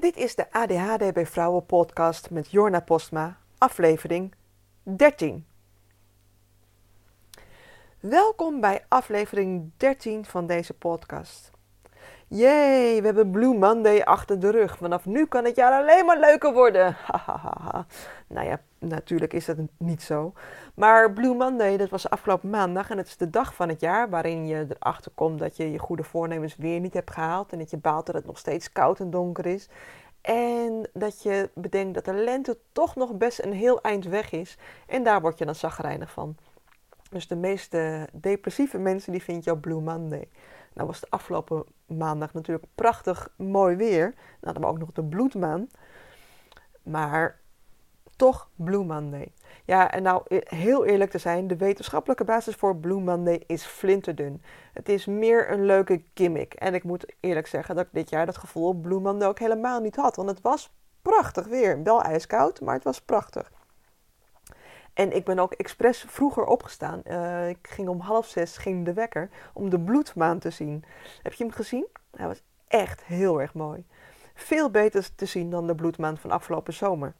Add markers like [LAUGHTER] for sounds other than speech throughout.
Dit is de ADHD bij Vrouwen podcast met Jorna Postma, aflevering 13. Welkom bij aflevering 13 van deze podcast. Jee, we hebben Blue Monday achter de rug. Vanaf nu kan het jaar alleen maar leuker worden. [LAUGHS] nou ja, natuurlijk is dat niet zo. Maar Blue Monday, dat was afgelopen maandag. En het is de dag van het jaar waarin je erachter komt dat je je goede voornemens weer niet hebt gehaald. En dat je baalt dat het nog steeds koud en donker is. En dat je bedenkt dat de lente toch nog best een heel eind weg is. En daar word je dan zagrijnig van. Dus de meeste depressieve mensen die vind je op Blue Monday. Nou was de afgelopen maandag natuurlijk prachtig mooi weer. Dan hadden we ook nog de bloedmaan. Maar toch Blue Monday. Ja, en nou e- heel eerlijk te zijn, de wetenschappelijke basis voor Blue Monday is flinterdun. Het is meer een leuke gimmick. En ik moet eerlijk zeggen dat ik dit jaar dat gevoel op Blue Monday ook helemaal niet had. Want het was prachtig weer. Wel ijskoud, maar het was prachtig. En ik ben ook expres vroeger opgestaan. Uh, ik ging om half zes ging de wekker om de bloedmaan te zien. Heb je hem gezien? Hij was echt heel erg mooi. Veel beter te zien dan de bloedmaan van afgelopen zomer.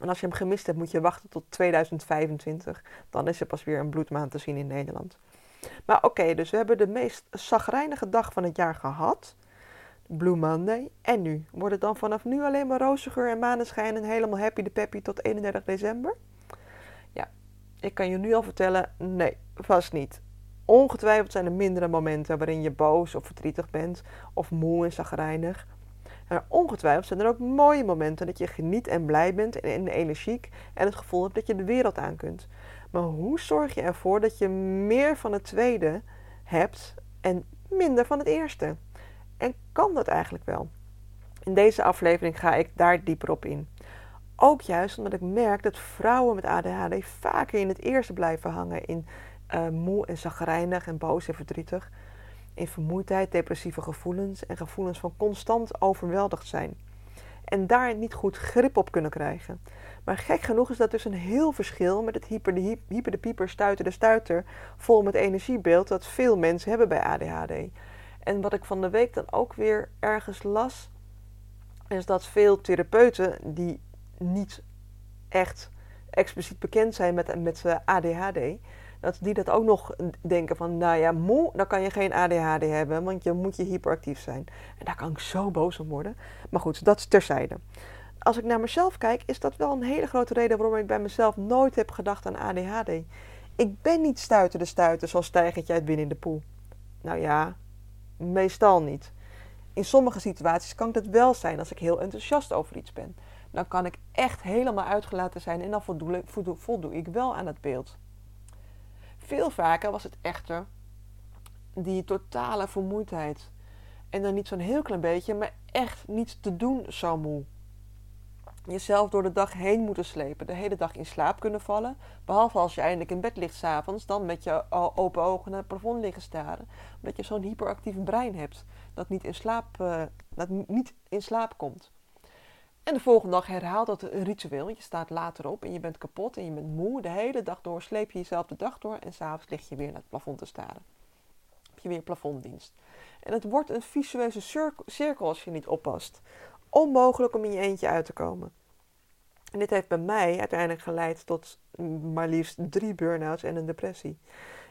En als je hem gemist hebt, moet je wachten tot 2025. Dan is er pas weer een bloedmaan te zien in Nederland. Maar oké, dus we hebben de meest zagrijnige dag van het jaar gehad. Blue Monday. En nu? Wordt het dan vanaf nu alleen maar roziger en maneschijn en helemaal happy de peppy tot 31 december? Ik kan je nu al vertellen, nee, vast niet. Ongetwijfeld zijn er mindere momenten waarin je boos of verdrietig bent, of moe en zagrijnig. Maar ongetwijfeld zijn er ook mooie momenten dat je geniet en blij bent en energiek en het gevoel hebt dat je de wereld aan kunt. Maar hoe zorg je ervoor dat je meer van het tweede hebt en minder van het eerste? En kan dat eigenlijk wel? In deze aflevering ga ik daar dieper op in. Ook juist omdat ik merk dat vrouwen met ADHD vaker in het eerste blijven hangen in uh, moe en zagrijnig en boos en verdrietig in vermoeidheid, depressieve gevoelens en gevoelens van constant overweldigd zijn. En daar niet goed grip op kunnen krijgen. Maar gek genoeg is dat dus een heel verschil met het hyper de, de pieper, stuiter de stuiter, vol met energiebeeld dat veel mensen hebben bij ADHD. En wat ik van de week dan ook weer ergens las, is dat veel therapeuten die niet echt expliciet bekend zijn met, met ADHD, dat die dat ook nog denken van, nou ja, moe, dan kan je geen ADHD hebben, want je moet je hyperactief zijn. En daar kan ik zo boos om worden. Maar goed, dat is terzijde. Als ik naar mezelf kijk, is dat wel een hele grote reden waarom ik bij mezelf nooit heb gedacht aan ADHD. Ik ben niet stuiter de stuiter zoals stijgertje uit binnen de poel. Nou ja, meestal niet. In sommige situaties kan ik dat wel zijn als ik heel enthousiast over iets ben. Dan kan ik echt helemaal uitgelaten zijn en dan voldoe, ik wel aan het beeld. Veel vaker was het echter die totale vermoeidheid. En dan niet zo'n heel klein beetje, maar echt niet te doen zo moe. Jezelf door de dag heen moeten slepen, de hele dag in slaap kunnen vallen. Behalve als je eindelijk in bed ligt s'avonds, dan met je open ogen naar het plafond liggen staren. Omdat je zo'n hyperactief brein hebt, dat niet in slaap, uh, dat niet in slaap komt. En de volgende dag herhaalt dat ritueel. Je staat later op en je bent kapot en je bent moe. De hele dag door sleep je jezelf de dag door en s'avonds lig je weer naar het plafond te staren. Heb je weer plafonddienst. En het wordt een visueuze cirkel als je niet oppast. Onmogelijk om in je eentje uit te komen. En dit heeft bij mij uiteindelijk geleid tot maar liefst drie burn-outs en een depressie.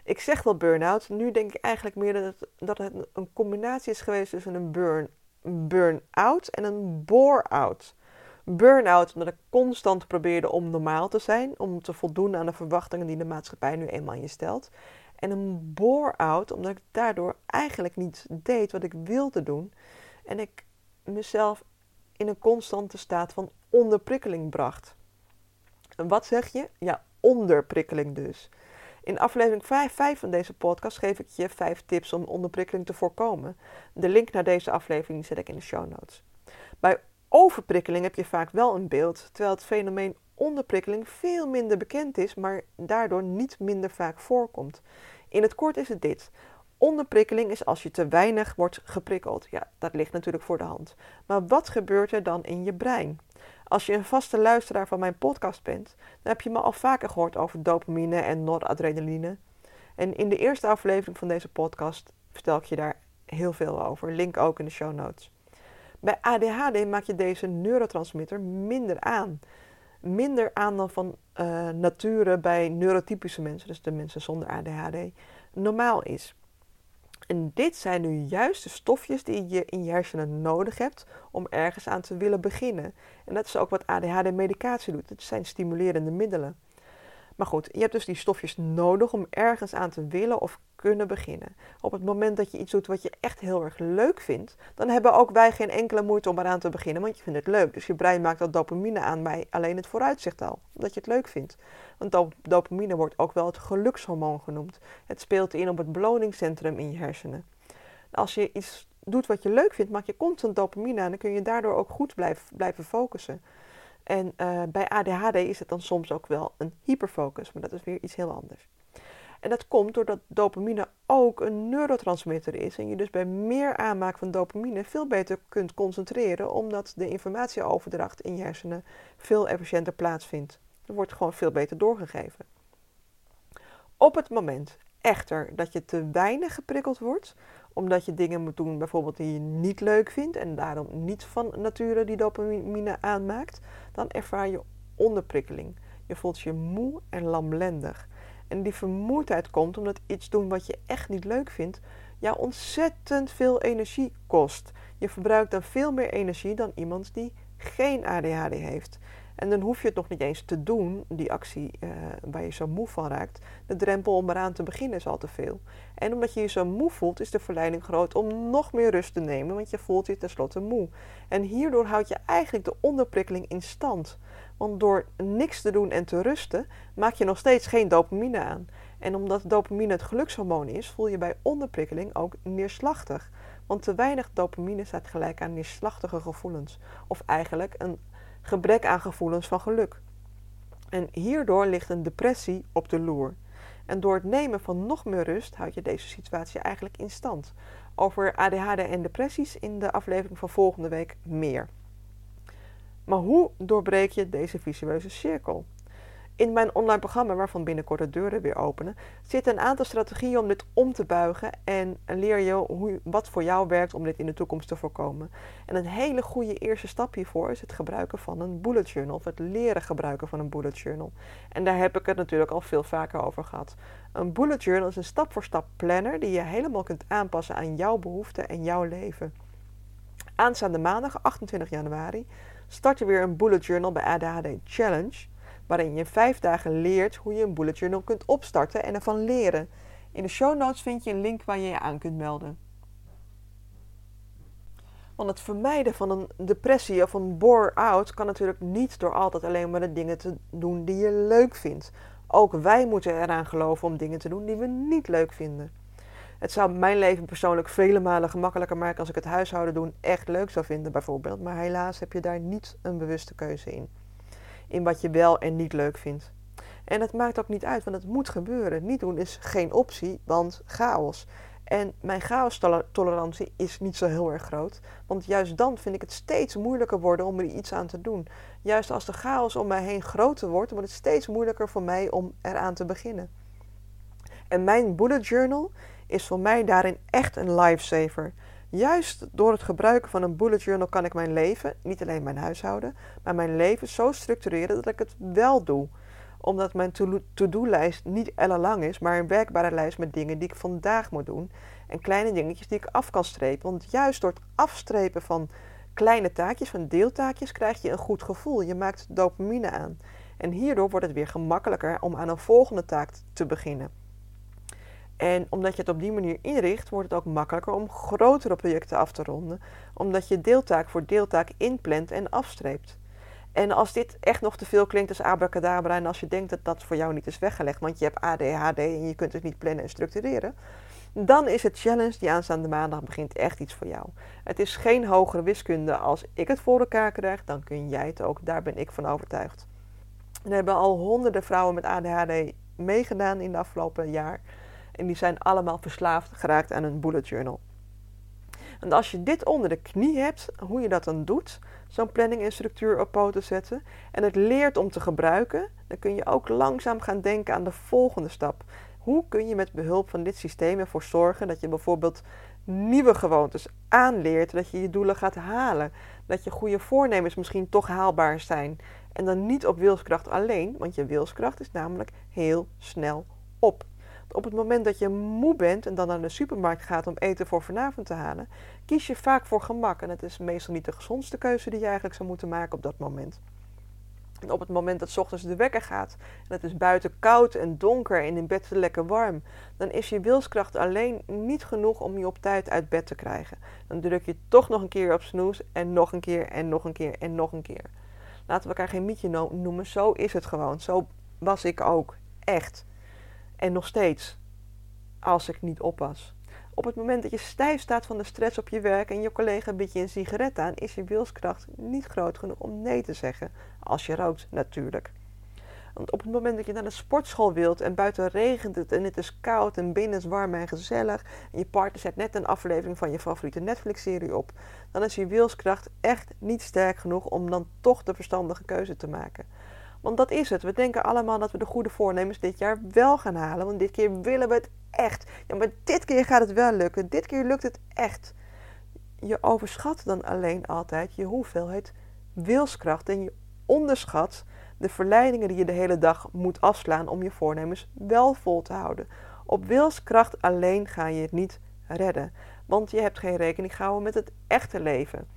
Ik zeg wel burn-out, nu denk ik eigenlijk meer dat het, dat het een combinatie is geweest tussen een burn, burn-out en een bore-out burn-out omdat ik constant probeerde om normaal te zijn, om te voldoen aan de verwachtingen die de maatschappij nu eenmaal in je stelt. En een bore-out omdat ik daardoor eigenlijk niet deed wat ik wilde doen en ik mezelf in een constante staat van onderprikkeling bracht. En wat zeg je? Ja, onderprikkeling dus. In aflevering 5, 5 van deze podcast geef ik je 5 tips om onderprikkeling te voorkomen. De link naar deze aflevering zet ik in de show notes. Bij overprikkeling heb je vaak wel een beeld, terwijl het fenomeen onderprikkeling veel minder bekend is, maar daardoor niet minder vaak voorkomt. In het kort is het dit. Onderprikkeling is als je te weinig wordt geprikkeld. Ja, dat ligt natuurlijk voor de hand. Maar wat gebeurt er dan in je brein? Als je een vaste luisteraar van mijn podcast bent, dan heb je me al vaker gehoord over dopamine en noradrenaline. En in de eerste aflevering van deze podcast vertel ik je daar heel veel over. Link ook in de show notes. Bij ADHD maak je deze neurotransmitter minder aan. Minder aan dan van uh, nature bij neurotypische mensen, dus de mensen zonder ADHD, normaal is. En dit zijn nu juist de stofjes die je in je hersenen nodig hebt om ergens aan te willen beginnen. En dat is ook wat ADHD-medicatie doet. Het zijn stimulerende middelen. Maar goed, je hebt dus die stofjes nodig om ergens aan te willen of kunnen beginnen. Op het moment dat je iets doet wat je echt heel erg leuk vindt, dan hebben ook wij geen enkele moeite om eraan te beginnen, want je vindt het leuk. Dus je brein maakt dat dopamine aan bij alleen het vooruitzicht al, omdat je het leuk vindt. Want dopamine wordt ook wel het gelukshormoon genoemd. Het speelt in op het beloningscentrum in je hersenen. Als je iets doet wat je leuk vindt, maak je constant dopamine aan dan kun je daardoor ook goed blijven focussen. En uh, bij ADHD is het dan soms ook wel een hyperfocus, maar dat is weer iets heel anders. En dat komt doordat dopamine ook een neurotransmitter is. En je dus bij meer aanmaak van dopamine veel beter kunt concentreren, omdat de informatieoverdracht in je hersenen veel efficiënter plaatsvindt. Er wordt gewoon veel beter doorgegeven. Op het moment echter dat je te weinig geprikkeld wordt, omdat je dingen moet doen bijvoorbeeld die je niet leuk vindt en daarom niet van nature die dopamine aanmaakt, dan ervaar je onderprikkeling. Je voelt je moe en lamlendig. En die vermoeidheid komt omdat iets doen wat je echt niet leuk vindt, jou ontzettend veel energie kost. Je verbruikt dan veel meer energie dan iemand die geen ADHD heeft. En dan hoef je het nog niet eens te doen, die actie uh, waar je zo moe van raakt. De drempel om eraan te beginnen is al te veel. En omdat je je zo moe voelt, is de verleiding groot om nog meer rust te nemen, want je voelt je tenslotte moe. En hierdoor houd je eigenlijk de onderprikkeling in stand. Want door niks te doen en te rusten, maak je nog steeds geen dopamine aan. En omdat dopamine het gelukshormoon is, voel je bij onderprikkeling ook neerslachtig. Want te weinig dopamine staat gelijk aan neerslachtige gevoelens. Of eigenlijk een gebrek aan gevoelens van geluk. En hierdoor ligt een depressie op de loer. En door het nemen van nog meer rust houd je deze situatie eigenlijk in stand. Over ADHD en depressies in de aflevering van volgende week meer. Maar hoe doorbreek je deze visueuze cirkel? In mijn online programma, waarvan binnenkort de deuren weer openen, zitten een aantal strategieën om dit om te buigen en leer je hoe, wat voor jou werkt om dit in de toekomst te voorkomen. En een hele goede eerste stap hiervoor is het gebruiken van een bullet journal, of het leren gebruiken van een bullet journal. En daar heb ik het natuurlijk al veel vaker over gehad. Een bullet journal is een stap-voor-stap planner die je helemaal kunt aanpassen aan jouw behoeften en jouw leven. Aanstaande maandag, 28 januari, start je weer een bullet journal bij ADHD Challenge waarin je vijf dagen leert hoe je een bullet journal kunt opstarten en ervan leren. In de show notes vind je een link waar je je aan kunt melden. Want het vermijden van een depressie of een bore-out kan natuurlijk niet door altijd alleen maar de dingen te doen die je leuk vindt. Ook wij moeten eraan geloven om dingen te doen die we niet leuk vinden. Het zou mijn leven persoonlijk vele malen gemakkelijker maken als ik het huishouden doen echt leuk zou vinden, bijvoorbeeld. Maar helaas heb je daar niet een bewuste keuze in in wat je wel en niet leuk vindt. En het maakt ook niet uit, want het moet gebeuren. Niet doen is geen optie, want chaos. En mijn chaos-tolerantie is niet zo heel erg groot. Want juist dan vind ik het steeds moeilijker worden om er iets aan te doen. Juist als de chaos om mij heen groter wordt, wordt het steeds moeilijker voor mij om eraan te beginnen. En mijn bullet journal is voor mij daarin echt een lifesaver. Juist door het gebruiken van een bullet journal kan ik mijn leven, niet alleen mijn huishouden, maar mijn leven zo structureren dat ik het wel doe. Omdat mijn to-do-lijst niet ellenlang is, maar een werkbare lijst met dingen die ik vandaag moet doen. En kleine dingetjes die ik af kan strepen. Want juist door het afstrepen van kleine taakjes, van deeltaakjes, krijg je een goed gevoel. Je maakt dopamine aan. En hierdoor wordt het weer gemakkelijker om aan een volgende taak te beginnen. En omdat je het op die manier inricht, wordt het ook makkelijker om grotere projecten af te ronden, omdat je deeltaak voor deeltaak inplant en afstreept. En als dit echt nog te veel klinkt als abracadabra en als je denkt dat dat voor jou niet is weggelegd, want je hebt ADHD en je kunt het niet plannen en structureren, dan is het challenge die aanstaande maandag begint echt iets voor jou. Het is geen hogere wiskunde. Als ik het voor elkaar krijg, dan kun jij het ook. Daar ben ik van overtuigd. Er hebben al honderden vrouwen met ADHD meegedaan in de afgelopen jaar. En die zijn allemaal verslaafd geraakt aan een bullet journal. En als je dit onder de knie hebt, hoe je dat dan doet, zo'n planning en structuur op poten zetten, en het leert om te gebruiken, dan kun je ook langzaam gaan denken aan de volgende stap. Hoe kun je met behulp van dit systeem ervoor zorgen dat je bijvoorbeeld nieuwe gewoontes aanleert, dat je je doelen gaat halen. Dat je goede voornemens misschien toch haalbaar zijn. En dan niet op wilskracht alleen, want je wilskracht is namelijk heel snel op. Op het moment dat je moe bent en dan naar de supermarkt gaat om eten voor vanavond te halen, kies je vaak voor gemak. En het is meestal niet de gezondste keuze die je eigenlijk zou moeten maken op dat moment. En op het moment dat ochtends de wekker gaat en het is buiten koud en donker en in bed lekker warm, dan is je wilskracht alleen niet genoeg om je op tijd uit bed te krijgen. Dan druk je toch nog een keer op snoes en nog een keer en nog een keer en nog een keer. Laten we elkaar geen mietje noemen, zo is het gewoon. Zo was ik ook, echt. En nog steeds, als ik niet oppas. Op het moment dat je stijf staat van de stress op je werk en je collega biedt je een sigaret aan, is je wilskracht niet groot genoeg om nee te zeggen. Als je rookt, natuurlijk. Want op het moment dat je naar de sportschool wilt en buiten regent het en het is koud en binnen is warm en gezellig en je partner zet net een aflevering van je favoriete Netflix-serie op, dan is je wilskracht echt niet sterk genoeg om dan toch de verstandige keuze te maken. Want dat is het. We denken allemaal dat we de goede voornemens dit jaar wel gaan halen. Want dit keer willen we het echt. Ja, maar dit keer gaat het wel lukken. Dit keer lukt het echt. Je overschat dan alleen altijd je hoeveelheid wilskracht. En je onderschat de verleidingen die je de hele dag moet afslaan om je voornemens wel vol te houden. Op wilskracht alleen ga je het niet redden. Want je hebt geen rekening gehouden met het echte leven.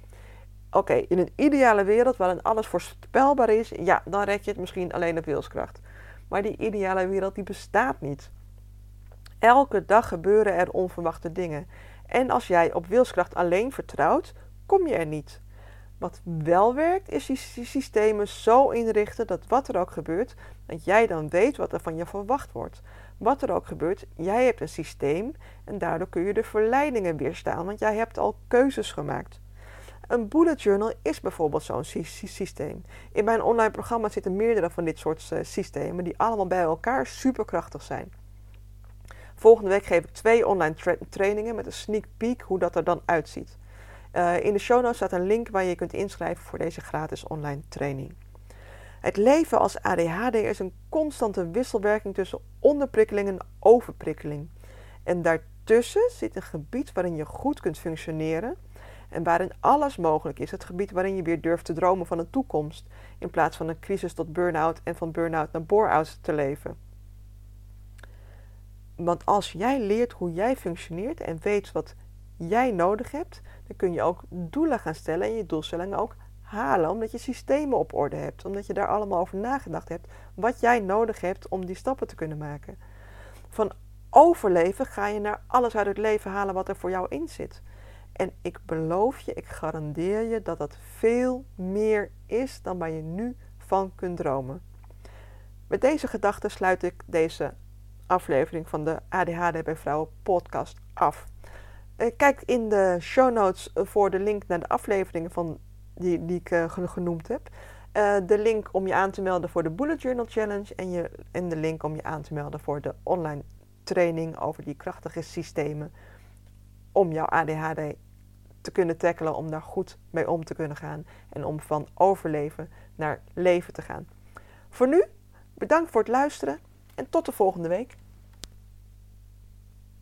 Oké, in een ideale wereld waarin alles voorspelbaar is, ja, dan red je het misschien alleen op wilskracht. Maar die ideale wereld die bestaat niet. Elke dag gebeuren er onverwachte dingen. En als jij op wilskracht alleen vertrouwt, kom je er niet. Wat wel werkt, is die systemen zo inrichten dat wat er ook gebeurt, dat jij dan weet wat er van je verwacht wordt. Wat er ook gebeurt, jij hebt een systeem en daardoor kun je de verleidingen weerstaan, want jij hebt al keuzes gemaakt. Een bullet journal is bijvoorbeeld zo'n systeem. In mijn online programma zitten meerdere van dit soort uh, systemen die allemaal bij elkaar superkrachtig zijn. Volgende week geef ik twee online trainingen met een sneak peek hoe dat er dan uitziet. Uh, in de show notes staat een link waar je kunt inschrijven voor deze gratis online training. Het leven als ADHD is een constante wisselwerking tussen onderprikkeling en overprikkeling. En daartussen zit een gebied waarin je goed kunt functioneren en waarin alles mogelijk is. Het gebied waarin je weer durft te dromen van een toekomst, in plaats van een crisis tot burn-out en van burn-out naar bore-out te leven. Want als jij leert hoe jij functioneert en weet wat jij nodig hebt, dan kun je ook doelen gaan stellen en je doelstellingen ook halen, omdat je systemen op orde hebt, omdat je daar allemaal over nagedacht hebt, wat jij nodig hebt om die stappen te kunnen maken. Van overleven ga je naar alles uit het leven halen wat er voor jou in zit. En ik beloof je, ik garandeer je dat dat veel meer is dan waar je nu van kunt dromen. Met deze gedachten sluit ik deze aflevering van de ADHD bij Vrouwen podcast af. Eh, kijk in de show notes voor de link naar de afleveringen van die, die ik uh, genoemd heb. Uh, de link om je aan te melden voor de Bullet Journal Challenge en, je, en de link om je aan te melden voor de online training over die krachtige systemen om jouw ADHD te kunnen tackelen, om daar goed mee om te kunnen gaan en om van overleven naar leven te gaan. Voor nu, bedankt voor het luisteren en tot de volgende week.